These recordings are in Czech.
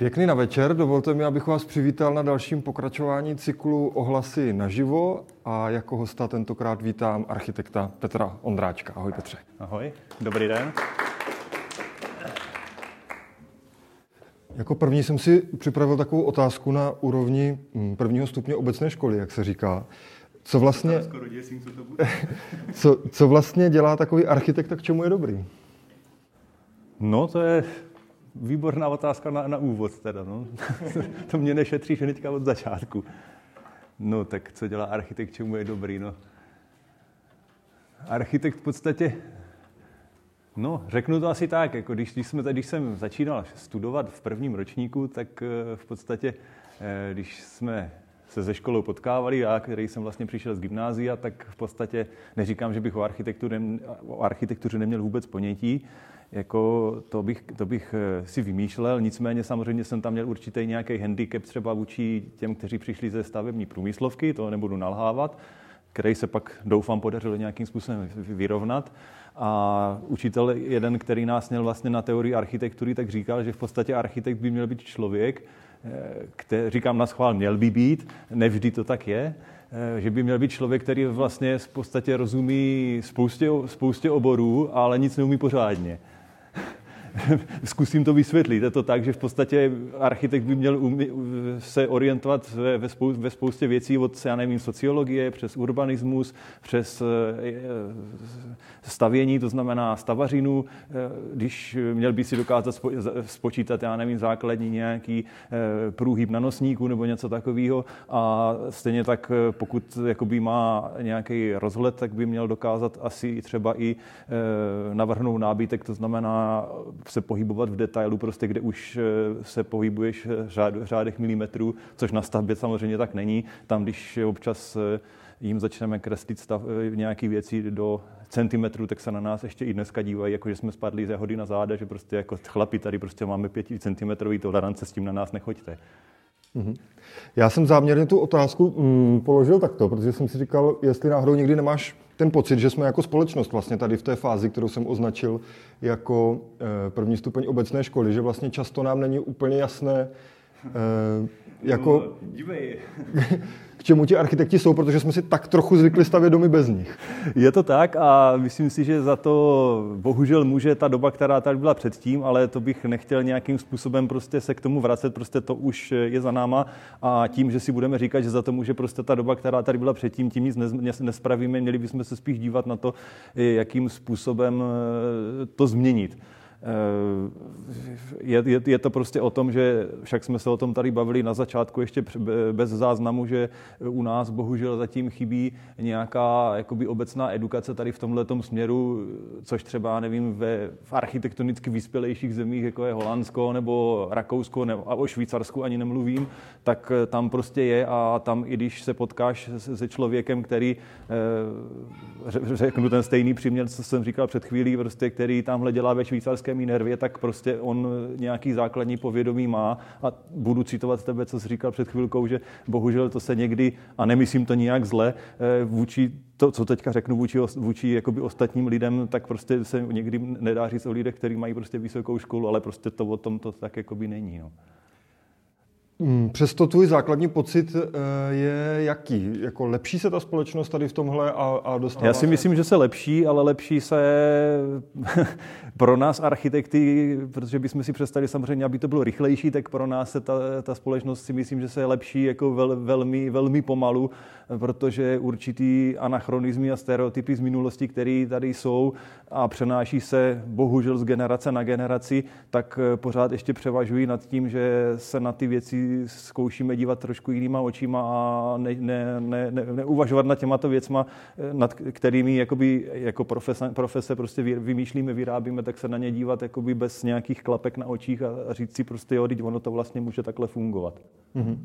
Pěkný na večer, dovolte mi, abych vás přivítal na dalším pokračování cyklu Ohlasy naživo a jako hosta tentokrát vítám architekta Petra Ondráčka. Ahoj Petře. Ahoj, dobrý den. Jako první jsem si připravil takovou otázku na úrovni hm, prvního stupně obecné školy, jak se říká. Co vlastně, co, co vlastně dělá takový architekt a k čemu je dobrý? No, to je výborná otázka na, na úvod teda, no. to mě nešetří hnedka od začátku. No, tak co dělá architekt, čemu je dobrý, no. Architekt v podstatě, no, řeknu to asi tak, jako když, když, jsme, když jsem začínal studovat v prvním ročníku, tak eh, v podstatě, eh, když jsme se ze školou potkávali, já, který jsem vlastně přišel z gymnázia, tak v podstatě neříkám, že bych o architektuře, o architektuře neměl vůbec ponětí, jako to bych, to bych eh, si vymýšlel, nicméně samozřejmě jsem tam měl určitý nějaký handicap třeba vůči těm, kteří přišli ze stavební průmyslovky, to nebudu nalhávat, který se pak doufám podařilo nějakým způsobem vyrovnat. A učitel jeden, který nás měl vlastně na teorii architektury, tak říkal, že v podstatě architekt by měl být člověk, eh, který, říkám na schvál, měl by být, nevždy to tak je, eh, že by měl být člověk, který vlastně v podstatě rozumí spoustě, spoustě oborů, ale nic neumí pořádně. zkusím to vysvětlit. Je to tak, že v podstatě architekt by měl se orientovat ve, ve, ve spoustě věcí od, já nevím, sociologie, přes urbanismus, přes eh, stavění, to znamená stavařinu, eh, když měl by si dokázat spočítat, já nevím, základní nějaký eh, průhyb na nosníku nebo něco takového a stejně tak pokud jakoby má nějaký rozhled, tak by měl dokázat asi třeba i navrhnout nábytek, to znamená se pohybovat v detailu, prostě kde už eh, se pohybuješ v řádech milimetrů, což na stavbě samozřejmě tak není. Tam, když občas eh, jim začneme kreslit stav, eh, nějaké věci do centimetrů, tak se na nás ještě i dneska dívají, jako že jsme spadli ze hody na záda, že prostě jako chlapi tady prostě máme pěti centimetrový tolerance, s tím na nás nechoďte. Mm-hmm. Já jsem záměrně tu otázku mm, položil takto, protože jsem si říkal, jestli náhodou někdy nemáš ten pocit, že jsme jako společnost vlastně tady v té fázi, kterou jsem označil jako eh, první stupeň obecné školy, že vlastně často nám není úplně jasné, jako, k čemu ti architekti jsou, protože jsme si tak trochu zvykli stavět domy bez nich. Je to tak a myslím si, že za to bohužel může ta doba, která tady byla předtím, ale to bych nechtěl nějakým způsobem prostě se k tomu vracet, prostě to už je za náma a tím, že si budeme říkat, že za to může prostě ta doba, která tady byla předtím, tím nic nespravíme, měli bychom se spíš dívat na to, jakým způsobem eh, to změnit. Eh, je, je, je to prostě o tom, že však jsme se o tom tady bavili na začátku ještě bez záznamu, že u nás bohužel zatím chybí nějaká jakoby obecná edukace tady v tomhle směru, což třeba, nevím, ve, v architektonicky vyspělejších zemích, jako je Holandsko nebo Rakousko, nebo, a o Švýcarsku ani nemluvím, tak eh, tam prostě je a tam, i když se potkáš se člověkem, který, eh, řeknu ten stejný příměr, co jsem říkal před chvílí, prostě, který tamhle dělá ve švýcarské nějaké mý nervě, tak prostě on nějaký základní povědomí má a budu citovat tebe, co jsi říkal před chvilkou, že bohužel to se někdy, a nemyslím to nijak zle, eh, vůči to, co teďka řeknu vůči, vůči jakoby ostatním lidem, tak prostě se někdy nedá říct o lidech, kteří mají prostě vysokou školu, ale prostě to o tom to tak jakoby není. No. Mm, přesto tvůj základní pocit eh, je jaký? Jako lepší se ta společnost tady v tomhle a, a dostává Já si myslím, že se lepší, ale lepší se pro nás architekty, protože bychom si představili samozřejmě, aby to bylo rychlejší, tak pro nás se ta, ta společnost si myslím, že se lepší jako vel, velmi, velmi pomalu, protože určitý anachronizmy a stereotypy z minulosti, které tady jsou a přenáší se bohužel z generace na generaci, tak pořád ještě převažují nad tím, že se na ty věci zkoušíme dívat trošku jinýma očima a ne, ne, ne, ne, neuvažovat nad těmato věcma, nad kterými jakoby, jako profese, profese prostě vymýšlíme, vyrábíme, tak se na ně dívat jakoby bez nějakých klapek na očích a, a říct si prostě, jo, teď ono to vlastně může takhle fungovat. Mm-hmm.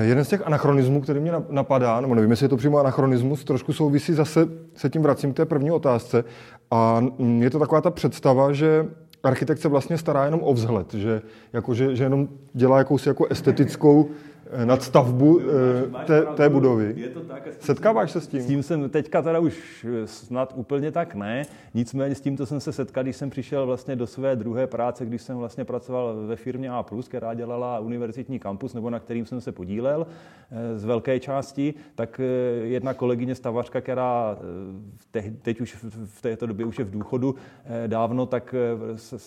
Jeden z těch anachronismů, který mě napadá, nebo nevím, jestli je to přímo anachronismus, trošku souvisí zase, se tím vracím k té první otázce. A je to taková ta představa, že architekt se vlastně stará jenom o vzhled, že, jako, že, že jenom dělá jakousi jako estetickou eh, nad stavbu eh, té, té budovy. Je to tak. Setkáváš se s tím? S tím jsem teďka teda už snad úplně tak ne. Nicméně s tímto jsem se setkal, když jsem přišel vlastně do své druhé práce, když jsem vlastně pracoval ve firmě A+, která dělala univerzitní kampus, nebo na kterým jsem se podílel z velké části, tak jedna kolegyně stavařka, která teď už v této době už je v důchodu dávno, tak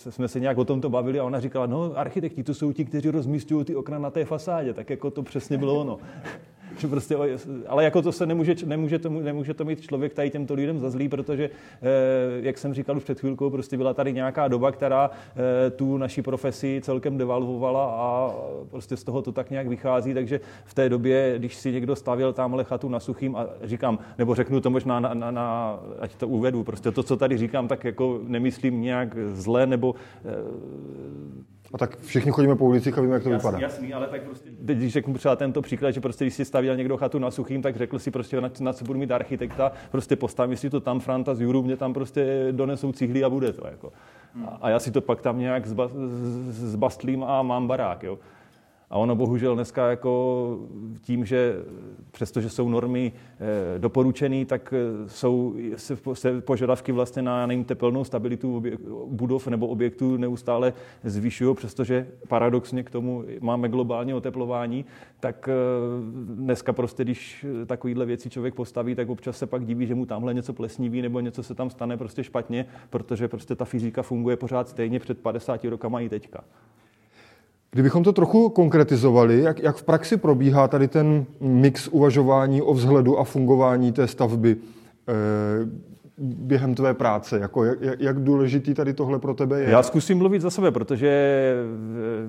jsme se nějak o tomto bavili a ona říkala, no architekti to jsou ti, kteří rozmístují ty okna na té fasádě, tak jako to přesně bylo ono. prostě, ale jako to se nemůže, nemůže, to, nemůže to mít člověk tady těmto lidem za zlý, protože, eh, jak jsem říkal už před chvilkou, prostě byla tady nějaká doba, která eh, tu naší profesi celkem devalvovala a prostě z toho to tak nějak vychází, takže v té době, když si někdo stavěl tamhle chatu na suchým a říkám, nebo řeknu to možná, na, na, na, ať to uvedu, prostě to, co tady říkám, tak jako nemyslím nějak zle, nebo eh, a tak všichni chodíme po ulicích a víme, jak to jasný, vypadá. Jasný, ale tak prostě, teď, když řeknu třeba tento příklad, že prostě, když si stavěl někdo chatu na suchým, tak řekl si prostě, na, na co budu mít architekta, prostě postavím si to tam, Franta z Juru, mě tam prostě donesou cihly a bude to. Jako. A, a já si to pak tam nějak zba, zbastlím a mám barák. Jo. A ono bohužel dneska jako tím, že přestože jsou normy eh, doporučené, tak eh, jsou se, požadavky vlastně na nevím, tepelnou stabilitu budov nebo objektů neustále zvyšují, přestože paradoxně k tomu máme globální oteplování, tak eh, dneska prostě, když takovýhle věci člověk postaví, tak občas se pak diví, že mu tamhle něco plesniví nebo něco se tam stane prostě špatně, protože prostě ta fyzika funguje pořád stejně před 50 rokama i teďka. Kdybychom to trochu konkretizovali, jak, jak v praxi probíhá tady ten mix uvažování o vzhledu a fungování té stavby, eh, během tvé práce? Jako jak, jak důležitý tady tohle pro tebe je? Já zkusím mluvit za sebe, protože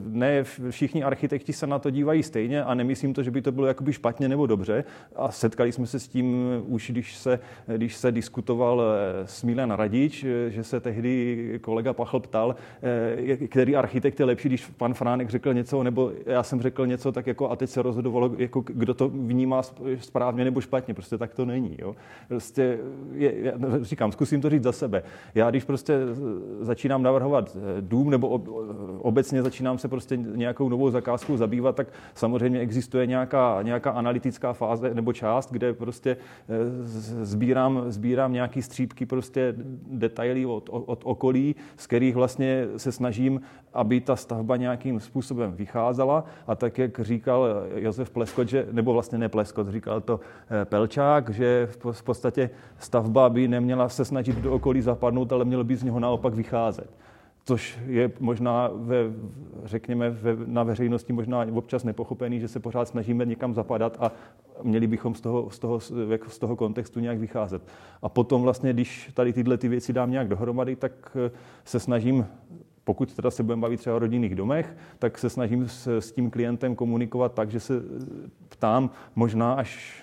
ne všichni architekti se na to dívají stejně a nemyslím to, že by to bylo jakoby špatně nebo dobře. A setkali jsme se s tím už, když se, když se diskutoval eh, s Milan Radič, eh, že se tehdy kolega Pachl ptal, eh, který architekt je lepší, když pan Fránek řekl něco, nebo já jsem řekl něco, tak jako a teď se rozhodovalo, jako kdo to vnímá správně nebo špatně. Prostě tak to není. Jo. Prostě je, říkám, zkusím to říct za sebe. Já když prostě začínám navrhovat eh, dům nebo obecně začínám se prostě nějakou novou zakázkou zabývat, tak samozřejmě existuje nějaká, nějaká analytická fáze nebo část, kde prostě eh, sbírám, sbírám nějaký střípky prostě detaily od, od okolí, z kterých vlastně se snažím, aby ta stavba nějakým způsobem vycházela a tak, jak říkal Josef Pleskot, že, nebo vlastně ne Pleskot, říkal to eh, Pelčák, že v podstatě stavba by neměla neměla se snažit do okolí zapadnout, ale měl by z něho naopak vycházet. Což je možná, ve, řekněme, ve, na veřejnosti možná občas nepochopený, že se pořád snažíme někam zapadat a měli bychom z toho, z toho, z toho kontextu nějak vycházet. A potom vlastně, když tady tyhle ty věci dám nějak dohromady, tak eh, se snažím pokud teda se budeme bavit třeba o rodinných domech, tak se snažím s, s tím klientem komunikovat tak, že se ptám možná až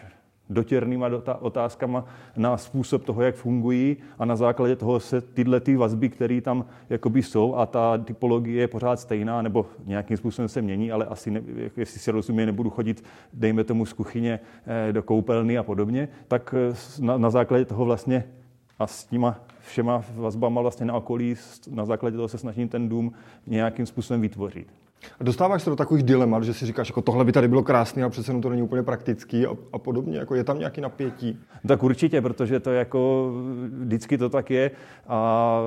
dotěrnýma otázkama na způsob toho, jak fungují a na základě toho se tyhle ty vazby, které tam jakoby jsou a ta typologie je pořád stejná nebo nějakým způsobem se mění, ale asi, ne, jestli si rozumí, nebudu chodit, dejme tomu z kuchyně eh, do koupelny a podobně, tak eh, na, na základě toho vlastně a s těma všema vazbama vlastně na okolí, na základě toho se snažím ten dům nějakým způsobem vytvořit. Dostáváš se do takových dilemat, že si říkáš, jako tohle by tady bylo krásné a přece to není úplně praktický a, a podobně, jako je tam nějaký napětí? Tak určitě, protože to jako vždycky to tak je a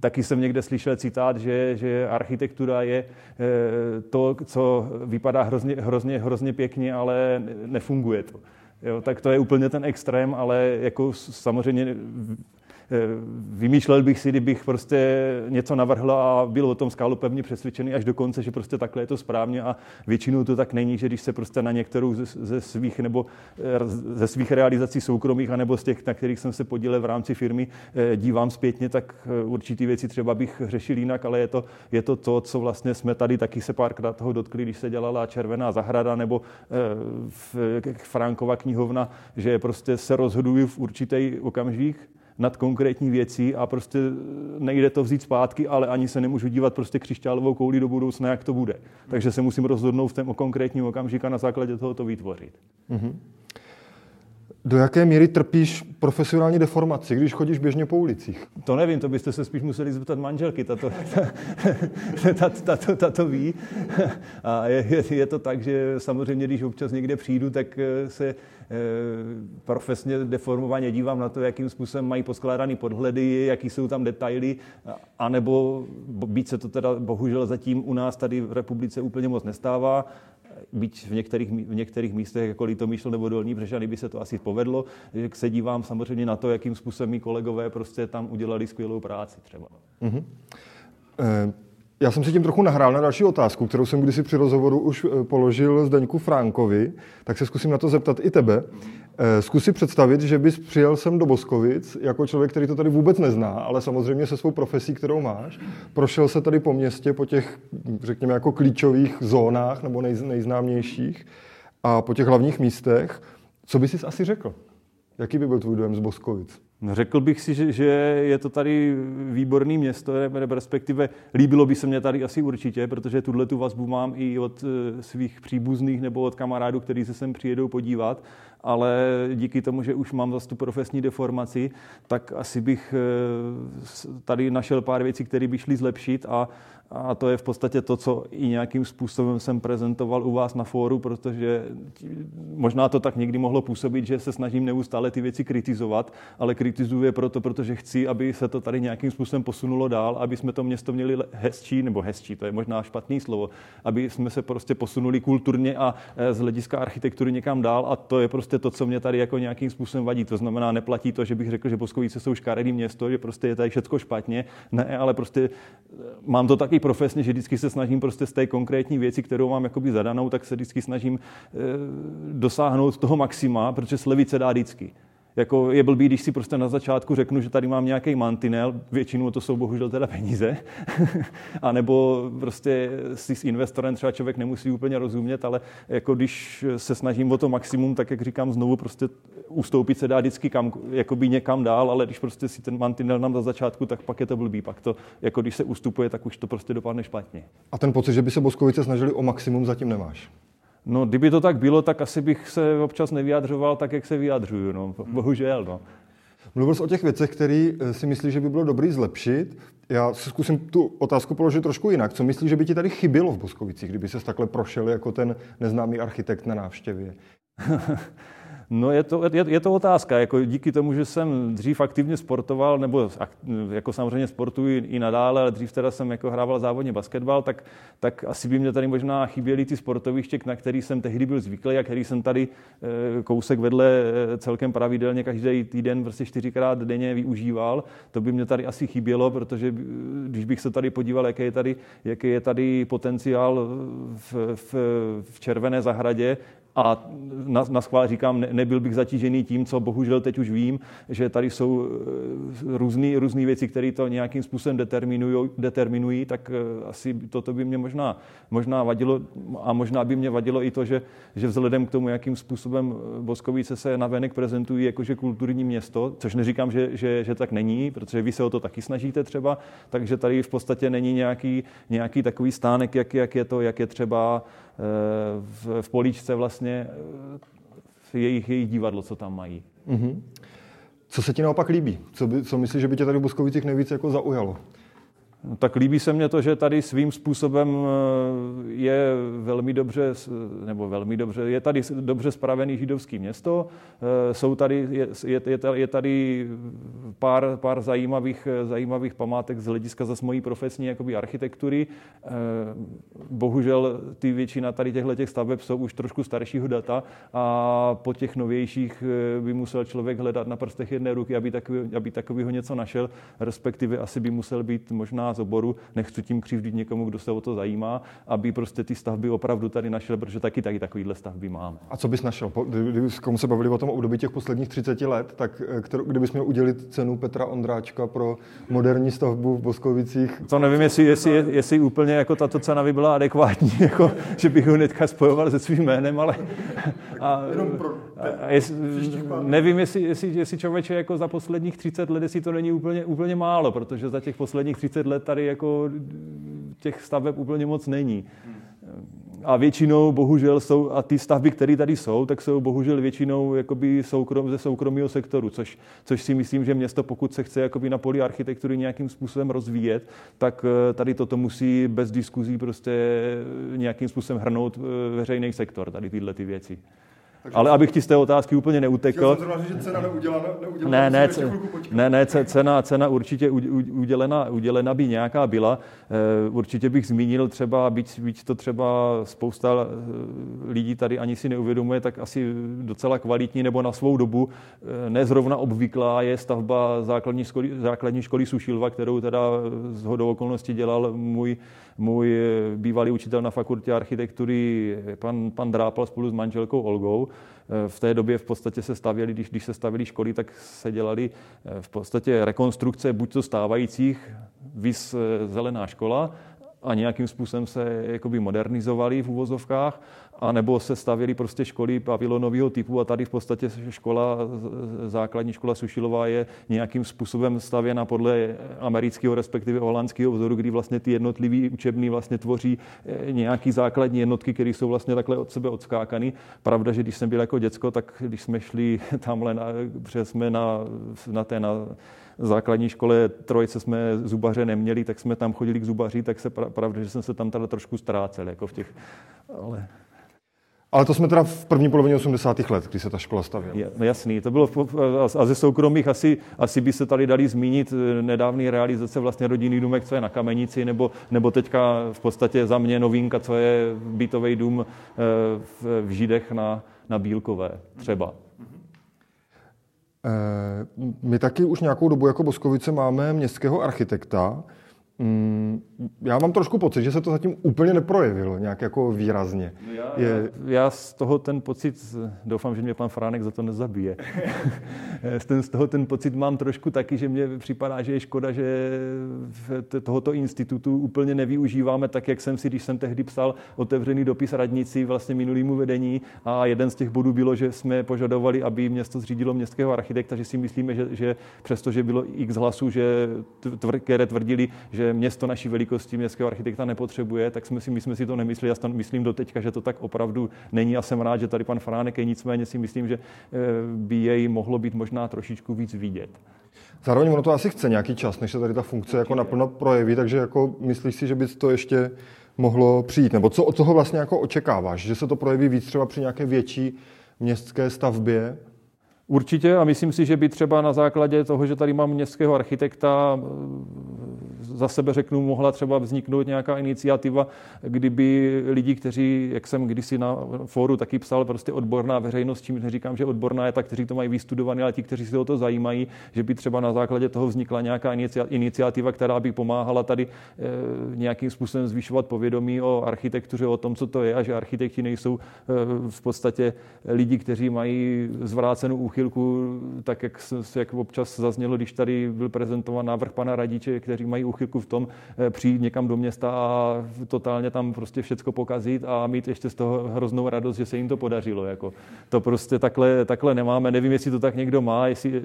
taky jsem někde slyšel citát, že, že architektura je eh, to, co vypadá hrozně, hrozně, hrozně pěkně, ale nefunguje to. Jo, tak to je úplně ten extrém, ale jako samozřejmě vymýšlel bych si, kdybych prostě něco navrhl a byl o tom skálu pevně přesvědčený až do konce, že prostě takhle je to správně a většinou to tak není, že když se prostě na některou ze, ze svých nebo eh, ze svých realizací soukromých anebo z těch, na kterých jsem se podílel v rámci firmy, eh, dívám zpětně, tak určitý věci třeba bych řešil jinak, ale je to, je to to, co vlastně jsme tady taky se párkrát toho dotkli, když se dělala Červená zahrada nebo Frankova knihovna, že prostě se rozhodují v určitý okamžik nad konkrétní věcí a prostě nejde to vzít zpátky, ale ani se nemůžu dívat prostě křišťálovou kouli do budoucna, jak to bude. Takže se musím rozhodnout v tom konkrétním okamžiku na základě toho to vytvořit. Mm-hmm. Do jaké míry trpíš profesionální deformaci, když chodíš běžně po ulicích? To nevím, to byste se spíš museli zeptat manželky, ta to, ta, ta, ta, ta, to ví. A je, je, to tak, že samozřejmě, když občas někde přijdu, tak eh, se eh, profesně deformovaně dívám na to, jakým způsobem mají poskládaný podhledy, jaký jsou tam detaily, anebo být se to teda bohužel zatím u nás tady v republice úplně moc nestává, byť v některých, v některých místech, jako Litomýšl nebo Dolní Břežany, by se to asi povedlo, se dívám samozřejmě na to, jakým způsobem mý kolegové prostě tam udělali skvělou práci třeba. Mm-hmm. Já jsem si tím trochu nahrál na další otázku, kterou jsem kdysi při rozhovoru už eh, položil Zdeňku Frankovi, tak se zkusím na to zeptat i tebe. Eh, zkus si představit, že bys přijel sem do Boskovic jako člověk, který to tady vůbec nezná, ale samozřejmě se svou profesí, kterou máš. Prošel se tady po městě, po těch, řekněme, jako klíčových zónách nebo nej, nejznámějších a po těch hlavních místech. Co bys si asi řekl? Jaký by byl tvůj dojem z Boskovic? No, řekl bych si, že, že je to tady výborný město, respektive líbilo by se mě tady asi určitě, protože tuhle tu vazbu mám i od eh, svých příbuzných nebo od kamarádů, kteří se sem přijedou podívat, ale díky tomu, že už mám zase tu profesní deformaci, tak asi bych eh, tady našel pár věcí, které by šly zlepšit a a to je v podstatě to, co i nějakým způsobem jsem prezentoval u vás na fóru, protože možná to tak někdy mohlo působit, že se snažím neustále ty věci kritizovat, ale kritizuju je proto, protože chci, aby se to tady nějakým způsobem posunulo dál, aby jsme to město měli hezčí, nebo hezčí, to je možná špatný slovo, aby jsme se prostě posunuli kulturně a e, z hlediska architektury někam dál a to je prostě to, co mě tady jako nějakým způsobem vadí. To znamená, neplatí to, že bych řekl, že Boskovice jsou škaredý město, že prostě je tady všechno špatně, ne, ale prostě e, mám to taky taky profesně, že vždycky se snažím prostě z té konkrétní věci, kterou mám jakoby zadanou, tak se vždycky snažím e, dosáhnout toho maxima, protože slevit se dá vždycky. Jako je blbý, když si prostě na začátku řeknu, že tady mám nějaký mantinel, většinou to jsou bohužel teda peníze, a nebo prostě si s investorem třeba člověk nemusí úplně rozumět, ale jako když se snažím o to maximum, tak jak říkám znovu, prostě ustoupit se dá vždycky kam, jakoby někam dál, ale když prostě si ten mantinel nám na začátku, tak pak je to blbý, pak to, jako když se ustupuje, tak už to prostě dopadne špatně. A ten pocit, že by se Boskovice snažili o maximum, zatím nemáš? No, kdyby to tak bylo, tak asi bych se občas nevyjadřoval tak, jak se vyjadřuju, no. Bohužel, no. Mluvil jsi o těch věcech, které eh, si myslíš, že by bylo dobrý zlepšit. Já si zkusím tu otázku položit trošku jinak. Co myslíš, že by ti tady chybělo v Boskovicích, kdyby se takhle prošel jako ten neznámý architekt na návštěvě? No je to, je, je to otázka. Jako díky tomu, že jsem dřív aktivně sportoval, nebo jako samozřejmě sportuji i nadále, ale dřív teda jsem jako hrával závodně basketbal, tak, tak asi by mě tady možná chyběly ty sportoviště, na který jsem tehdy byl zvyklý a který jsem tady eh, kousek vedle eh, celkem pravidelně každý týden, prostě čtyřikrát denně využíval. To by mě tady asi chybělo, protože když bych se tady podíval, jaký je tady, jaký je tady potenciál v, v, v Červené zahradě, a na, na schvál říkám, ne, nebyl bych zatížený tím, co bohužel teď už vím, že tady jsou eh, různé věci, které to nějakým způsobem determinují, determinují tak eh, asi toto by mě možná, možná vadilo a možná by mě vadilo i to, že, že vzhledem k tomu, jakým způsobem eh, Boskovice se navenek prezentují jakože kulturní město, což neříkám, že, že, že tak není, protože vy se o to taky snažíte třeba, takže tady v podstatě není nějaký, nějaký takový stánek, jak, jak je to, jak je třeba v, v políčce vlastně v jejich, jejich divadlo, co tam mají. Mm-hmm. Co se ti naopak líbí? Co, by, co myslíš, že by tě tady v Boskovicích nejvíc jako zaujalo? Tak líbí se mně to, že tady svým způsobem eh, je velmi dobře, nebo velmi dobře, je tady dobře spravený židovský město, eh, jsou tady, je, je, je tady pár, pár zajímavých, zajímavých památek z hlediska zase mojí profesní jakoby architektury. Eh, bohužel ty většina tady těchto těch staveb jsou už trošku staršího data a po těch novějších by musel člověk hledat na prstech jedné ruky, aby, takový, aby takovýho něco našel, respektive asi by musel být možná z oboru, nechci tím křivdit někomu, kdo se o to zajímá, aby prostě ty stavby opravdu tady našel, protože taky taky takovýhle stavby mám. A co bys našel? Kdyby komu se bavili o tom období těch posledních 30 let, tak eh, kterou, kdybys měl udělit cenu Petra Ondráčka pro moderní stavbu v Boskovicích? To nevím, jestli, jestli, jestli úplně jako tato cena by byla adekvátní, jako, že bych ho hnedka spojoval se svým jménem, ale... A, pro, a jest, nevím, jestli, jestli, jestli člověče jako za posledních 30 let, jestli to není úplně, úplně málo, protože za těch posledních 30 let tady jako těch staveb úplně moc není. a většinou bohužel jsou, a ty stavby, které tady jsou, tak jsou bohužel většinou jakoby soukrom, ze soukromého sektoru, což, což si myslím, že město, pokud se chce jakoby na poli architektury nějakým způsobem rozvíjet, tak eh, tady toto musí bez diskuzí prostě nějakým způsobem hrnout eh, veřejný sektor, tady tyhle ty věci. Ale abych ti z té otázky úplně neutekl. Že cena ne, ne, ne, ne, cena, cena určitě udělena, udělena by nějaká byla. Eh, určitě bych zmínil třeba, byť, byť to třeba spousta eh, lidí tady ani si neuvědomuje, tak asi docela kvalitní nebo na svou dobu eh, nezrovna obvyklá je stavba základní školy, základní školy Sušilva, kterou teda z hodou okolností dělal můj, můj bývalý učitel na fakultě architektury, pan, pan Drápal spolu s manželkou Olgou. Eh, v té době v podstatě se stavěly, když, když se stavěly školy, tak se dělaly eh, v podstatě rekonstrukce buď to stávajících, vys eh, zelená škola, a nějakým způsobem se jakoby modernizovali v úvozovkách, a nebo se stavěly prostě školy pavilonového typu a tady v podstatě škola, základní škola Sušilová je nějakým způsobem stavěna podle amerického, respektive holandského vzoru, kdy vlastně ty jednotlivé učební vlastně tvoří eh, nějaký základní jednotky, které jsou vlastně takhle od sebe odskákaný. Pravda, že když jsem byl jako děcko, tak když jsme šli tamhle, na, jsme na, na té na, základní škole trojce jsme zubaře neměli, tak jsme tam chodili k zubaři, tak se pravda, že jsem se tam teda trošku ztrácel, jako v těch, ale ale to jsme teda v první polovině 80. let, kdy se ta škola stavěla. No jasný, to bylo v, a ze soukromých asi, asi by se tady dali zmínit eh, nedávný realizace vlastně rodinný důmek, co je na Kamenici, nebo, nebo teďka v podstatě za mě novinka, co je bytový dům eh, v, v Židech na, na Bílkové třeba. Eh, my taky už nějakou dobu jako Boskovice máme městského architekta, Mm, já mám trošku pocit, že se to zatím úplně neprojevilo nějak jako výrazně. No já, je... já z toho ten pocit, doufám, že mě pan Fránek za to nezabije. ten, z toho ten pocit mám trošku taky, že mě připadá, že je škoda, že tohoto institutu úplně nevyužíváme tak, jak jsem si, když jsem tehdy psal otevřený dopis radnici vlastně minulýmu vedení a jeden z těch bodů bylo, že jsme požadovali, aby město zřídilo městského architekta, že si myslíme, že, že přestože bylo x hlasů, že tvr, které tvrdili, že město naší velikosti městského architekta nepotřebuje, tak jsme si, my jsme si to nemysleli. Já myslím do teďka, že to tak opravdu není. A jsem rád, že tady pan Fránek je, nicméně si myslím, že eh, by jej mohlo být možná trošičku víc vidět. Zároveň ono to asi chce nějaký čas, než se tady ta funkce jako naplno projeví, takže jako myslíš si, že by to ještě mohlo přijít? Nebo co od toho vlastně jako očekáváš? Že se to projeví víc třeba při nějaké větší městské stavbě? Určitě a myslím si, že by třeba na základě toho, že tady mám městského architekta, za sebe řeknu, mohla třeba vzniknout nějaká iniciativa, kdyby lidi, kteří, jak jsem kdysi na fóru taky psal, prostě odborná veřejnost, čím neříkám, že odborná je ta, kteří to mají vystudované, ale ti, kteří se o to zajímají, že by třeba na základě toho vznikla nějaká iniciativa, která by pomáhala tady eh, nějakým způsobem zvyšovat povědomí o architektuře, o tom, co to je a že architekti nejsou eh, v podstatě lidi, kteří mají zvrácenou úchylku, tak jak, jak občas zaznělo, když tady byl prezentován návrh pana Radiče, kteří mají úchylku v tom eh, přijít někam do města a totálně tam prostě všecko pokazit a mít ještě z toho hroznou radost, že se jim to podařilo. Jako. To prostě takhle, takhle nemáme. Nevím, jestli to tak někdo má, jestli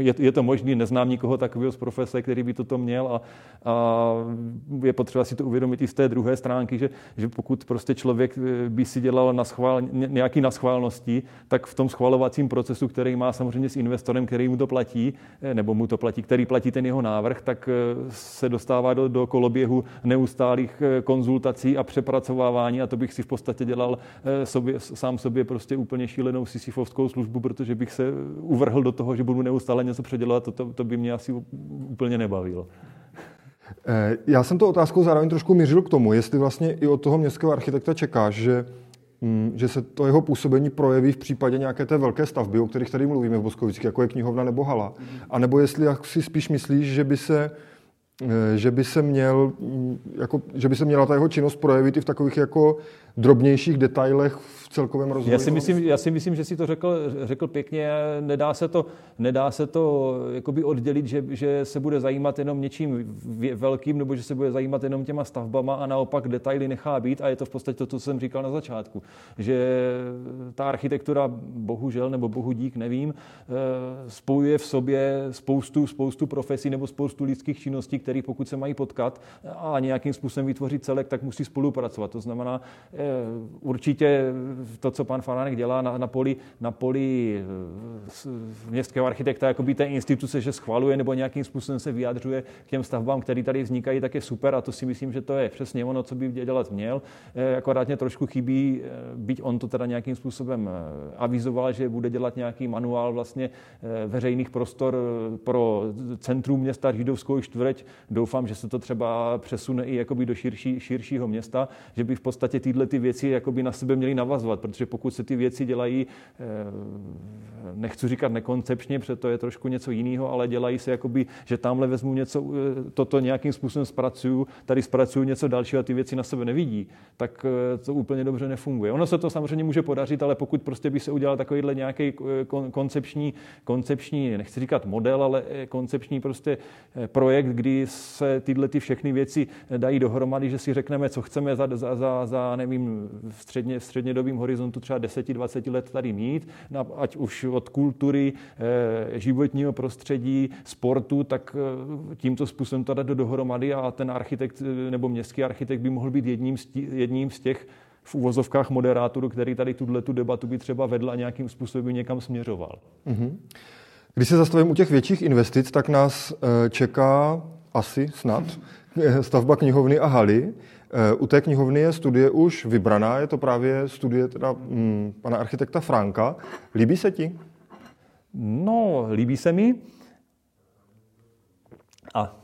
eh, je, je to možný, neznám nikoho takového z profese, který by toto měl a, a je potřeba si to uvědomit i z té druhé stránky, že, že pokud prostě člověk eh, by si dělal na schvál, nějaký naschválnosti, tak v tom schvalovacím procesu, který má samozřejmě s investorem, který mu to platí, nebo mu to platí, který platí ten jeho návrh, tak se dostává do, do koloběhu neustálých eh, konzultací a přepracovávání a to bych si v podstatě dělal eh, sobě, sám sobě prostě úplně šílenou sisyfovskou službu, protože bych se uvrhl do toho, že budu neustále něco předělat, to, to, to by mě asi úplně nebavilo. Eh, já jsem to otázkou zároveň trošku mířil k tomu, jestli vlastně i od toho městského architekta čekáš, že že se to jeho působení projeví v případě nějaké té velké stavby, o kterých tady mluvíme v Boskovicích, jako je knihovna nebo hala. A nebo jestli jak si spíš myslíš, že by se eh, že by se měl, mm, jako, že by se měla ta jeho činnost projevit i v takových jako drobnějších detailech v celkovém rozvoji? Já si myslím, já si myslím že si to řekl, řekl pěkně. Nedá se to, nedá se to jakoby oddělit, že, že se bude zajímat jenom něčím velkým, nebo že se bude zajímat jenom těma stavbama a naopak detaily nechá být. A je to v podstatě to, co jsem říkal na začátku. Že ta architektura, bohužel, nebo bohu dík, nevím, eh, spojuje v sobě spoustu, spoustu profesí nebo spoustu lidských činností, které pokud se mají potkat a nějakým způsobem vytvořit celek, tak musí spolupracovat. To znamená, eh, určitě to, co pan Faránek dělá na, na poli, na poli eh, městského architekta, jako by té instituce, že schvaluje nebo nějakým způsobem se vyjadřuje k těm stavbám, které tady vznikají, tak je super a to si myslím, že to je přesně ono, co by dělat měl. Eh, akorát mě trošku chybí, byť on to teda nějakým způsobem avizoval, že bude dělat nějaký manuál vlastně veřejných prostor pro centrum města Židovskou čtvrť. Doufám, že se to třeba přesune i jakoby do širší, širšího města, že by v podstatě tyhle ty věci jakoby na sebe měly navazovat, protože pokud se ty věci dělají, eh, nechci říkat nekoncepčně, protože to je trošku něco jiného, ale dělají se jakoby, že tamhle vezmu něco, eh, toto nějakým způsobem zpracuju, tady zpracuju něco dalšího a ty věci na sebe nevidí, tak eh, to úplně dobře nefunguje. Ono se to samozřejmě může podařit, ale pokud prostě by se udělal takovýhle nějaký koncepční, koncepční, nechci říkat model, ale koncepční prostě projekt, kdy se tyhle ty všechny věci dají dohromady, že si řekneme, co chceme za, za, za, za nevím, v středně, střednědobým horizontu třeba 10-20 let tady mít, ať už od kultury, eh, životního prostředí, sportu, tak eh, tímto způsobem to dát do dohromady a ten architekt eh, nebo městský architekt by mohl být jedním z, tí, jedním z těch v uvozovkách moderátorů, který tady tuhle tu debatu by třeba vedl a nějakým způsobem někam směřoval. Mm-hmm. Když se zastavím u těch větších investic, tak nás čeká asi snad stavba knihovny a haly. Eh, u té knihovny je studie už vybraná, je to právě studie teda, hm, pana architekta Franka. Líbí se ti? No, líbí se mi. A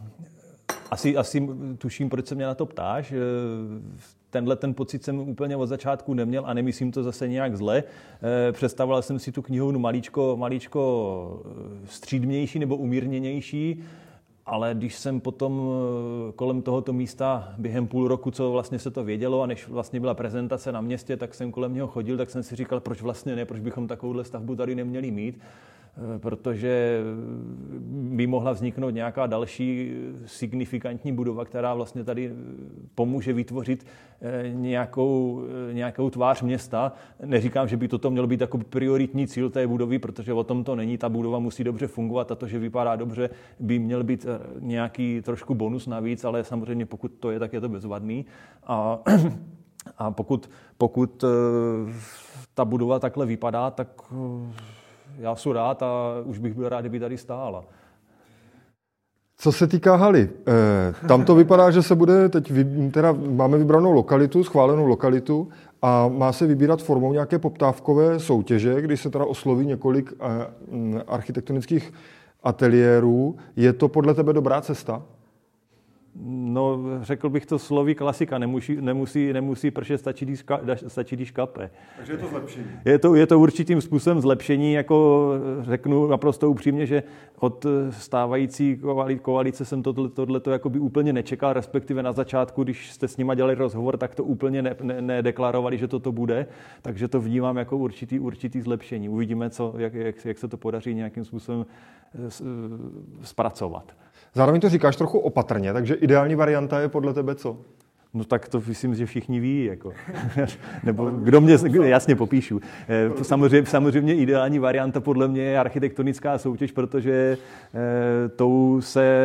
asi, asi tuším, proč se mě na to ptáš. Eh, tenhle ten pocit jsem úplně od začátku neměl a nemyslím to zase nějak zle. Eh, představoval jsem si tu knihovnu malíčko, malíčko střídmější nebo umírněnější ale když jsem potom eh, kolem tohoto místa během půl roku, co vlastně se to vědělo a než vlastně byla prezentace na městě, tak jsem kolem něho chodil, tak jsem si říkal, proč vlastně ne, proč bychom takovouhle stavbu tady neměli mít. Eh, protože by mohla vzniknout nějaká další signifikantní budova, která vlastně tady eh, pomůže vytvořit eh, nějakou, nějakou tvář města. Neříkám, že by toto mělo být jako prioritní cíl té budovy, protože o tom to není. Ta budova musí dobře fungovat a to, že vypadá dobře, by měl být nějaký trošku bonus navíc, ale samozřejmě pokud to je, tak je to bezvadný. A, a pokud, pokud ta budova takhle vypadá, tak já jsem rád a už bych byl rád, kdyby tady stála. Co se týká haly, eh, tam to vypadá, že se bude teď, teda máme vybranou lokalitu, schválenou lokalitu a má se vybírat formou nějaké poptávkové soutěže, kdy se teda osloví několik eh, architektonických ateliérů. Je to podle tebe dobrá cesta? No, řekl bych to sloví klasika, nemusí, nemusí, nemusí pršet, stačí, když, stačí, když kape. Takže je to zlepšení. Je to, je to určitým způsobem zlepšení, jako řeknu naprosto upřímně, že od stávající koalice jsem tohle, tohleto jakoby úplně nečekal, respektive na začátku, když jste s nima dělali rozhovor, tak to úplně ne, ne, nedeklarovali, že toto bude, takže to vnímám jako určitý, určitý zlepšení. Uvidíme, co, jak, jak, jak se to podaří nějakým způsobem zpracovat. Zároveň to říkáš trochu opatrně, takže ideální varianta je podle tebe co? No tak to myslím, že všichni ví. Jako. Nebo kdo mě, jasně popíšu. Eh, samozřejmě, samozřejmě ideální varianta podle mě je architektonická soutěž, protože eh, tou se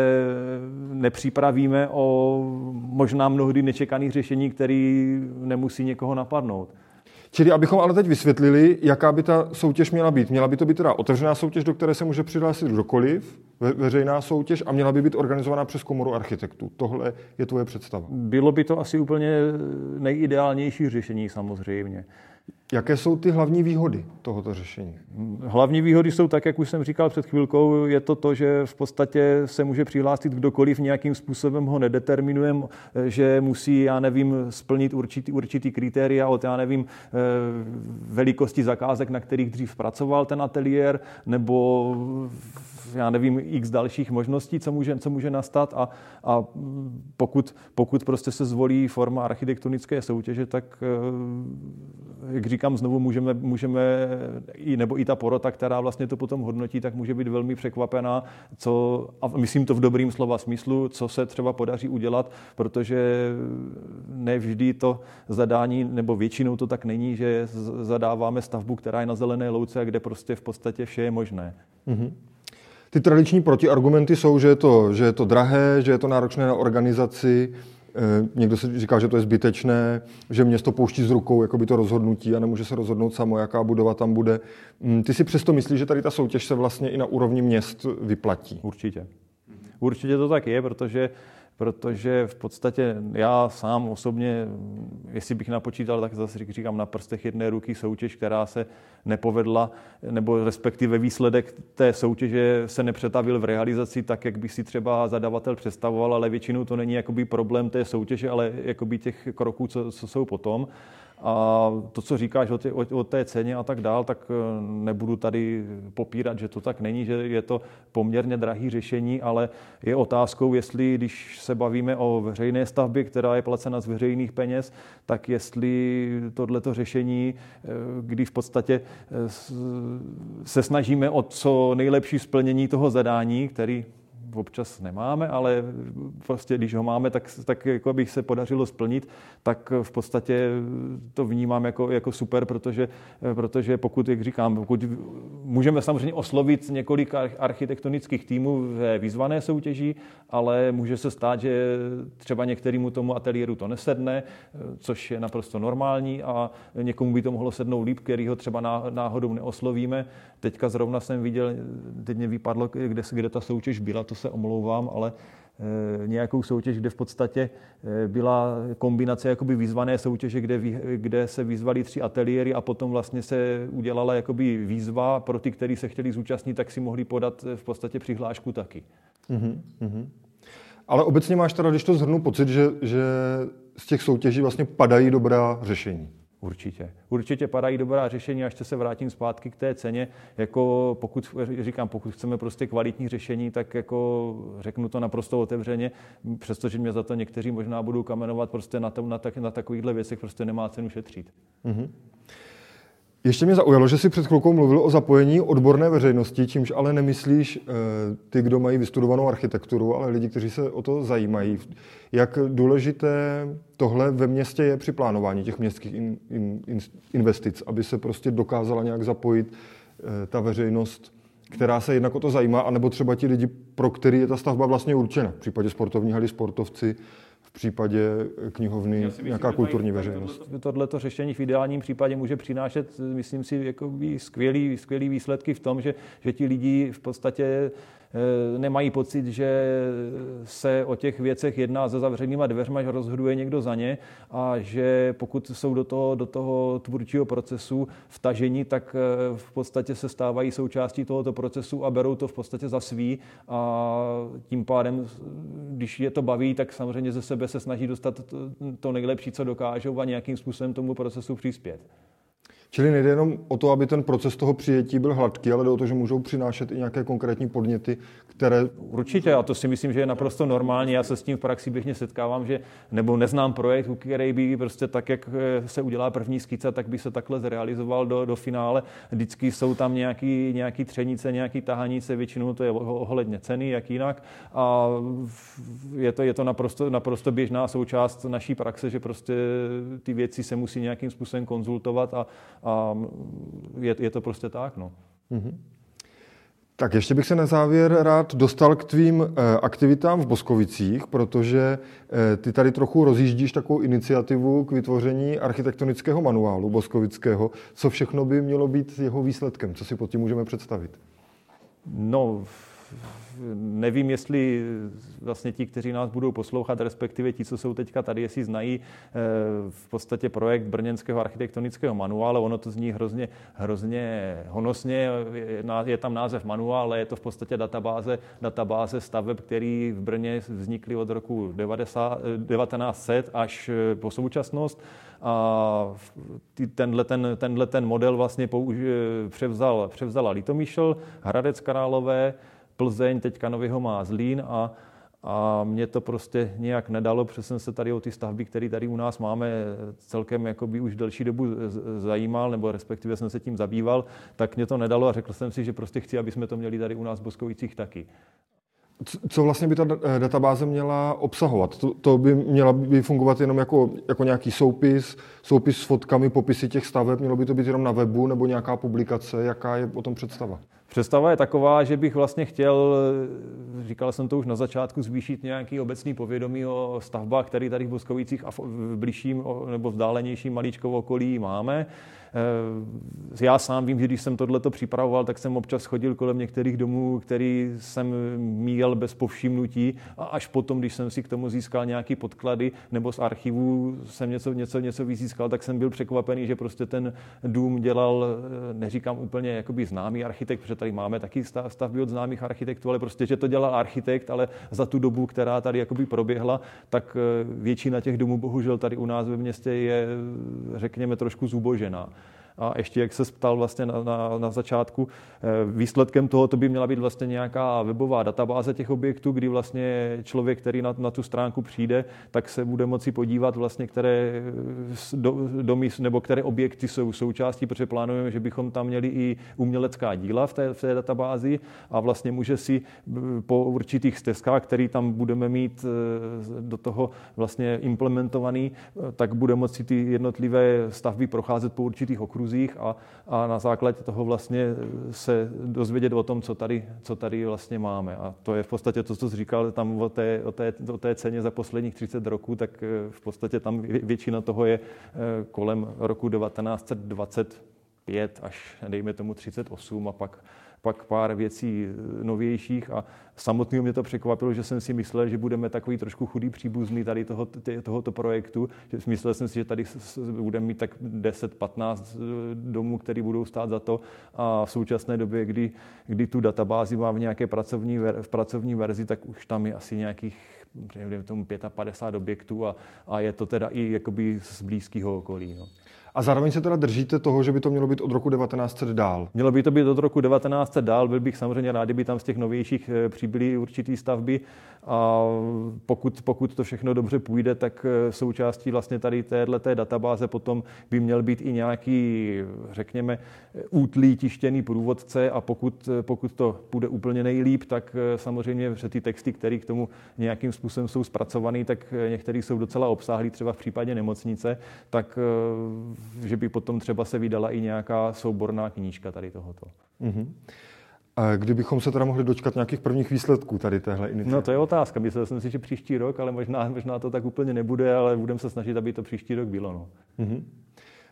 nepřipravíme o možná mnohdy nečekaných řešení, který nemusí někoho napadnout. Čili abychom ale teď vysvětlili, jaká by ta soutěž měla být. Měla by to být teda otevřená soutěž, do které se může přihlásit kdokoliv, ve, veřejná soutěž a měla by být organizovaná přes komoru architektů. Tohle je tvoje představa. Bylo by to asi úplně nejideálnější řešení samozřejmě. Jaké jsou ty hlavní výhody tohoto řešení? Hlavní výhody jsou tak, jak už jsem říkal před chvilkou, je to to, že v podstatě se může přihlásit kdokoliv, nějakým způsobem ho nedeterminujeme, že musí, já nevím, splnit určitý, určitý kritéria od, já nevím, eh, velikosti zakázek, na kterých dřív pracoval ten ateliér, nebo já nevím, x dalších možností, co může, co může nastat a, a pokud, pokud prostě se zvolí forma architektonické soutěže, tak eh, jak říkám znovu, můžeme, můžeme i, nebo i ta porota, která vlastně to potom hodnotí, tak může být velmi překvapená, co, a myslím to v dobrým slova smyslu, co se třeba podaří udělat, protože ne vždy to zadání, nebo většinou to tak není, že zadáváme stavbu, která je na zelené louce a kde prostě v podstatě vše je možné. Mm-hmm. Ty tradiční protiargumenty jsou, že je, to, že je to drahé, že je to náročné na organizaci, Někdo si říká, že to je zbytečné, že město pouští z rukou jakoby to rozhodnutí a nemůže se rozhodnout samo, jaká budova tam bude. Mm, ty si přesto myslíš, že tady ta soutěž se vlastně i na úrovni měst vyplatí? Určitě. Určitě to tak je, protože protože v podstatě já sám osobně, jestli bych napočítal, tak zase říkám na prstech jedné ruky soutěž, která se nepovedla, nebo respektive výsledek té soutěže se nepřetavil v realizaci tak, jak by si třeba zadavatel představoval, ale většinou to není jakoby problém té soutěže, ale jakoby těch kroků, co, co jsou potom. A to, co říkáš o, tě, o, o té ceně a tak dál, tak eh, nebudu tady popírat, že to tak není, že je to poměrně drahý řešení, ale je otázkou, jestli, když se bavíme o veřejné stavbě, která je placena z veřejných peněz, tak jestli tohleto řešení, eh, kdy v podstatě eh, se snažíme o co nejlepší splnění toho zadání, který občas nemáme, ale prostě když ho máme, tak, tak jako bych se podařilo splnit, tak v podstatě to vnímám jako, jako super, protože, protože pokud, jak říkám, pokud můžeme samozřejmě oslovit několik architektonických týmů ve výzvané soutěži, ale může se stát, že třeba některému tomu ateliéru to nesedne, což je naprosto normální a někomu by to mohlo sednout líp, který ho třeba náhodou neoslovíme. Teďka zrovna jsem viděl, teď mě vypadlo, kde, kde ta soutěž byla, to se omlouvám, ale eh, nějakou soutěž, kde v podstatě eh, byla kombinace jakoby výzvané soutěže, kde, kde se vyzvali tři ateliéry a potom vlastně se udělala jakoby výzva pro ty, kteří se chtěli zúčastnit, tak si mohli podat eh, v podstatě přihlášku taky. Mm-hmm. Ale obecně máš teda, když to zhrnu, pocit, že, že z těch soutěží vlastně padají dobrá řešení. Určitě. Určitě padají dobrá řešení, až se vrátím zpátky k té ceně. Jako pokud, říkám, pokud chceme prostě kvalitní řešení, tak jako řeknu to naprosto otevřeně, přestože mě za to někteří možná budou kamenovat, prostě na, tom, na, tak, na takovýchhle věcech prostě nemá cenu šetřit. Mm-hmm. Ještě mě zaujalo, že si před chvilkou mluvil o zapojení odborné veřejnosti, čímž ale nemyslíš eh, ty, kdo mají vystudovanou architekturu, ale lidi, kteří se o to zajímají. Jak důležité tohle ve městě je při plánování těch městských in, in, in, investic, aby se prostě dokázala nějak zapojit eh, ta veřejnost, která se jednak o to zajímá, anebo třeba ti lidi, pro který je ta stavba vlastně určena. V případě sportovní haly sportovci, v případě knihovny myslím, nějaká kulturní veřejnost. Tohleto řešení v ideálním případě může přinášet, myslím si, jako skvělý, skvělý výsledky v tom, že, že ti lidi v podstatě nemají pocit, že se o těch věcech jedná za zavřenýma dveřma, že rozhoduje někdo za ně a že pokud jsou do toho, do toho tvůrčího procesu vtažení, tak eh, v podstatě se stávají součástí tohoto procesu a berou to v podstatě za svý a tím pádem, když je to baví, tak samozřejmě ze sebe se snaží dostat to nejlepší, co dokážou a nějakým způsobem tomu procesu přispět. Čili nejde jenom o to, aby ten proces toho přijetí byl hladký, ale jde o to, že můžou přinášet i nějaké konkrétní podněty, které... Určitě, a to si myslím, že je naprosto normální. Já se s tím v praxi běžně setkávám, že nebo neznám projekt, který by prostě tak, jak eh, se udělá první skica, tak by se takhle zrealizoval do, do finále. Vždycky jsou tam nějaký, nějaký třenice, nějaký tahanice, většinou to je ohledně ceny, jak jinak. A je to, je to naprosto, naprosto běžná součást naší praxe, že prostě ty věci se musí nějakým způsobem konzultovat a, a je, je to prostě tak. No. Mm-hmm. Tak ještě bych se na závěr rád dostal k tvým eh, aktivitám v Boskovicích, protože eh, ty tady trochu rozjíždíš takovou iniciativu k vytvoření architektonického manuálu boskovického. Co všechno by mělo být jeho výsledkem? Co si pod tím můžeme představit? No, nevím, jestli vlastně ti, kteří nás budou poslouchat, respektive ti, co jsou teďka tady, jestli znají eh, v podstatě projekt Brněnského architektonického manuálu, ono to zní hrozně, hrozně honosně, je tam název manuál, ale je to v podstatě databáze, databáze staveb, který v Brně vznikly od roku 90, 1900 až po současnost. A tenhle ten, tenhle ten model vlastně použ, převzal, převzala Litomíšl, Hradec Králové, Plzeň, teďka Novýho má Zlín a, a mě to prostě nějak nedalo, protože jsem se tady o ty stavby, které tady u nás máme celkem jakoby už delší dobu zajímal, nebo respektive jsem se tím zabýval, tak mě to nedalo a řekl jsem si, že prostě chci, aby jsme to měli tady u nás v Boskovicích taky. Co vlastně by ta eh, databáze měla obsahovat? To, to by měla by fungovat jenom jako, jako nějaký soupis, soupis s fotkami, popisy těch staveb, mělo by to být jenom na webu nebo nějaká publikace, jaká je o tom představa? Představa je taková, že bych vlastně chtěl, říkal jsem to už na začátku, zvýšit nějaký obecný povědomí o stavbách, které tady v Boskovicích a v blížším nebo vzdálenějším malíčkou okolí máme. Eh, já sám vím, že když jsem tohleto připravoval, tak jsem občas chodil kolem některých domů, který jsem míjel bez povšimnutí a až potom, když jsem si k tomu získal nějaký podklady nebo z archivů jsem něco, něco, něco vyzískal, tak jsem byl překvapený, že prostě ten dům dělal, eh, neříkám úplně jakoby známý architekt, protože tady máme taky stavby od známých architektů, ale prostě, že to dělal architekt, ale za tu dobu, která tady jakoby proběhla, tak eh, většina těch domů bohužel tady u nás ve městě je, řekněme, trošku zubožená. A ještě, jak se ptal vlastně na, na, na začátku, eh, výsledkem toho to by měla být vlastně nějaká webová databáze těch objektů, kdy vlastně člověk, který na, na tu stránku přijde, tak se bude moci podívat vlastně, které do, domy nebo které objekty jsou součástí, protože plánujeme, že bychom tam měli i umělecká díla v té, v té databázi a vlastně může si po určitých stezkách, který tam budeme mít eh, do toho vlastně implementovaný, eh, tak bude moci ty jednotlivé stavby procházet po určitých okruzích diskuzích a, a na základě toho vlastně se dozvědět o tom, co tady, co tady vlastně máme. A to je v podstatě to, co jsi říkal tam o té, o té, o té ceně za posledních 30 roků, tak eh, v podstatě tam většina toho je eh, kolem roku 1925 až dejme tomu 38 a pak pak pár věcí eh, novějších a samotného mě to překvapilo, že jsem si myslel, že budeme takový trošku chudý příbuzný tady toho, tohoto projektu. Myslel jsem si, že tady budeme mít tak 10-15 eh, domů, které budou stát za to a v současné době, kdy, kdy tu databázi mám v nějaké pracovní, v pracovní verzi, tak už tam je asi nějakých tomu 55 objektů a, a je to teda i jakoby z blízkého okolí. No. A zároveň se teda držíte toho, že by to mělo být od roku 1900 dál? Mělo by to být od roku 1900 dál, byl bych samozřejmě rád, kdyby tam z těch novějších eh, přibyly určitý stavby a pokud, pokud to všechno dobře půjde, tak eh, součástí vlastně tady téhle databáze potom by měl být i nějaký, řekněme, útlý tištěný průvodce a pokud, eh, pokud to půjde úplně nejlíp, tak samozřejmě že ty texty, které k tomu nějakým způsobem jsou zpracované, tak některé jsou docela obsáhlý, třeba v případě nemocnice, tak že by potom třeba se vydala i nějaká souborná knížka tady tohoto. Mm-hmm. A kdybychom se teda mohli dočkat nějakých prvních výsledků tady téhle iniciativy? No to je otázka. Myslel jsem si, že příští rok, ale možná, možná to tak úplně nebude, ale budeme se snažit, aby to příští rok bylo. No. Mm-hmm.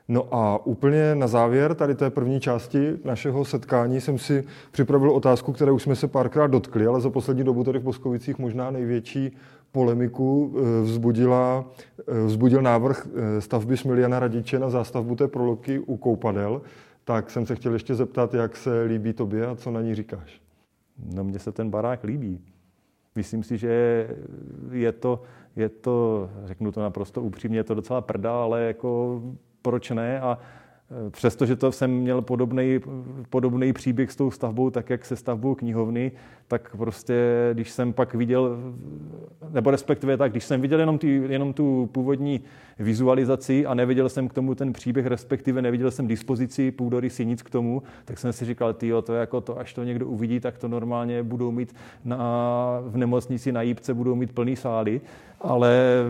No a úplně na závěr tady té první části našeho setkání jsem si připravil otázku, které už jsme se párkrát dotkli, ale za poslední dobu tady v Boskovicích možná největší polemiku eh, vzbudila, eh, vzbudil návrh eh, stavby Smiliana Radiče na zástavbu té proloky u Koupadel. Tak jsem se chtěl ještě zeptat, jak se líbí tobě a co na ní říkáš. No mně se ten barák líbí. Myslím si, že je to, je to, řeknu to naprosto upřímně, je to docela prda, ale jako proč ne? A Přestože to jsem měl podobný, příběh s tou stavbou, tak jak se stavbou knihovny, tak prostě, když jsem pak viděl, nebo respektive tak, když jsem viděl jenom, tý, jenom tu původní vizualizaci a neviděl jsem k tomu ten příběh, respektive neviděl jsem dispozici půdorysy nic k tomu, tak jsem si říkal, ty to jako to, až to někdo uvidí, tak to normálně budou mít na, v nemocnici na Jípce budou mít plný sály. Ale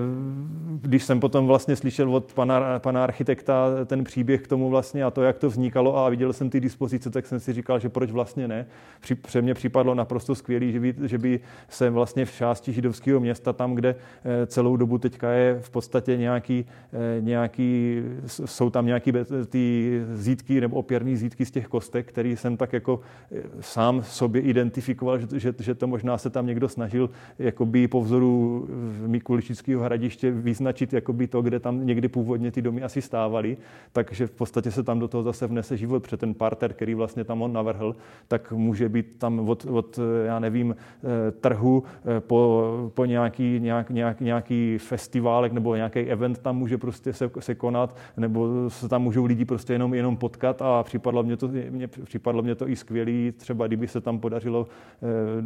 když jsem potom vlastně slyšel od pana, pana architekta ten příběh k tomu vlastně a to, jak to vznikalo a viděl jsem ty dispozice, tak jsem si říkal, že proč vlastně ne. Při, pře mě připadlo naprosto skvělý, že by, že by se vlastně v části židovského města, tam, kde eh, celou dobu teďka je v podstatě nějaký, eh, nějaký jsou tam nějaký ty zítky nebo opěrný zítky z těch kostek, který jsem tak jako eh, sám sobě identifikoval, že, že, že to možná se tam někdo snažil jakoby po vzoru Mikuličického hradiště vyznačit jakoby to, kde tam někdy původně ty domy asi stávaly, takže v podstatě se tam do toho zase vnese život, protože ten parter, který vlastně tam on navrhl, tak může být tam od, od já nevím, eh, trhu eh, po, po nějaký, nějak, nějak, nějaký festiválek nebo nějaký event tam může prostě se, se konat, nebo se tam můžou lidi prostě jenom, jenom potkat a připadlo mě to, mě, připadlo mě to i skvělý, třeba kdyby se tam podařilo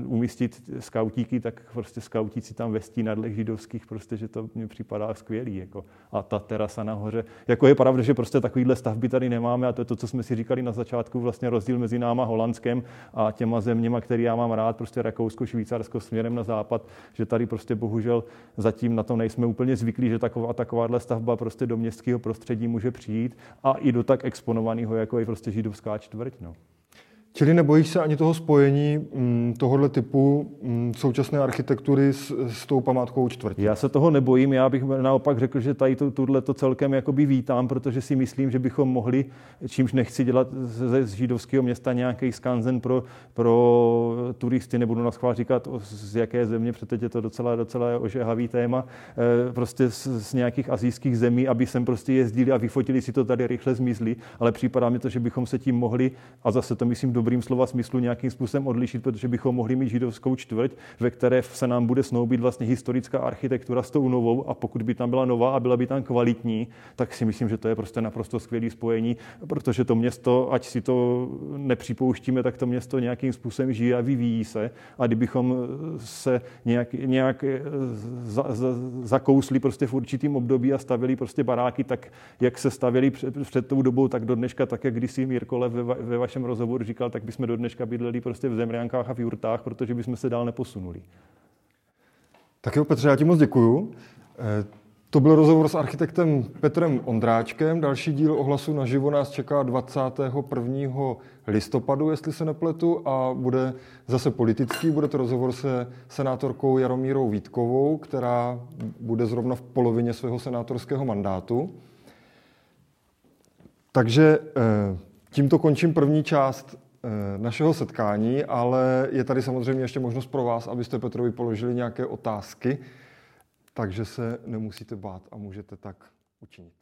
uh, umístit skautíky, tak prostě skautíci tam ve stínadlech židovských, prostě, že to mně připadá skvělý. Jako. A ta terasa nahoře. Jako je pravda, že prostě takovýhle stavby tady nemáme a to je to, co jsme si říkali na začátku, vlastně rozdíl mezi náma Holandskem a těma zeměma, který já mám rád, prostě Rakousko, Švýcarsko směrem na západ, že tady prostě bohužel zatím na to nejsme úplně zvyklí, že taková, takováhle stavba prostě do městského prostředí může přijít a i do tak exponovaného, jako je prostě židovská čtvrť. No. Čili nebojíš se ani toho spojení mm, tohohle typu mm, současné architektury s, s tou památkou čtvrtí? Já se toho nebojím, já bych naopak řekl, že tady to, tuhle to celkem jakoby vítám, protože si myslím, že bychom mohli, čímž nechci dělat ze židovského města nějaký skanzen pro, pro turisty, nebudu na schvál říkat z jaké země, protože je to docela, docela ožehavý téma, eh, prostě z, z nějakých azijských zemí, aby sem prostě jezdili a vyfotili si to tady rychle zmizli, ale připadá mi to, že bychom se tím mohli, a zase to myslím dobrým slova smyslu nějakým způsobem odlišit, protože bychom mohli mít židovskou čtvrť, ve které se nám bude snoubit vlastně historická architektura s tou novou a pokud by tam byla nová a byla by tam kvalitní, tak si myslím, že to je prostě naprosto skvělé spojení, protože to město, ať si to nepřipouštíme, tak to město nějakým způsobem žije a vyvíjí se. A kdybychom se nějak, nějak za, za, zakousli prostě v určitým období a stavili prostě baráky tak, jak se stavili před, před tou dobou, tak do dneška, tak jak když si Mirkole ve, ve vašem rozhovoru říkal, tak bychom do dneška bydleli prostě v zemřánkách a v jurtách, protože bychom se dál neposunuli. Tak jo, Petře, já ti moc děkuju. Eh, to byl rozhovor s architektem Petrem Ondráčkem. Další díl ohlasu na živo nás čeká 21. listopadu, jestli se nepletu, a bude zase politický. Bude to rozhovor se senátorkou Jaromírou Vítkovou, která bude zrovna v polovině svého senátorského mandátu. Takže eh, tímto končím první část našeho setkání, ale je tady samozřejmě ještě možnost pro vás, abyste Petrovi položili nějaké otázky, takže se nemusíte bát a můžete tak učinit.